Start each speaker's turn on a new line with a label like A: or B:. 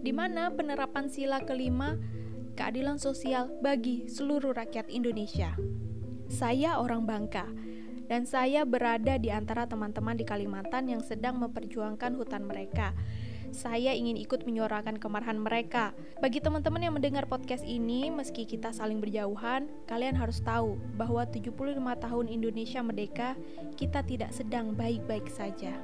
A: di mana penerapan sila kelima keadilan sosial bagi seluruh rakyat Indonesia. Saya orang Bangka, dan saya berada di antara teman-teman di Kalimantan yang sedang memperjuangkan hutan mereka. Saya ingin ikut menyuarakan kemarahan mereka. Bagi teman-teman yang mendengar podcast ini, meski kita saling berjauhan, kalian harus tahu bahwa 75 tahun Indonesia merdeka, kita tidak sedang baik-baik saja.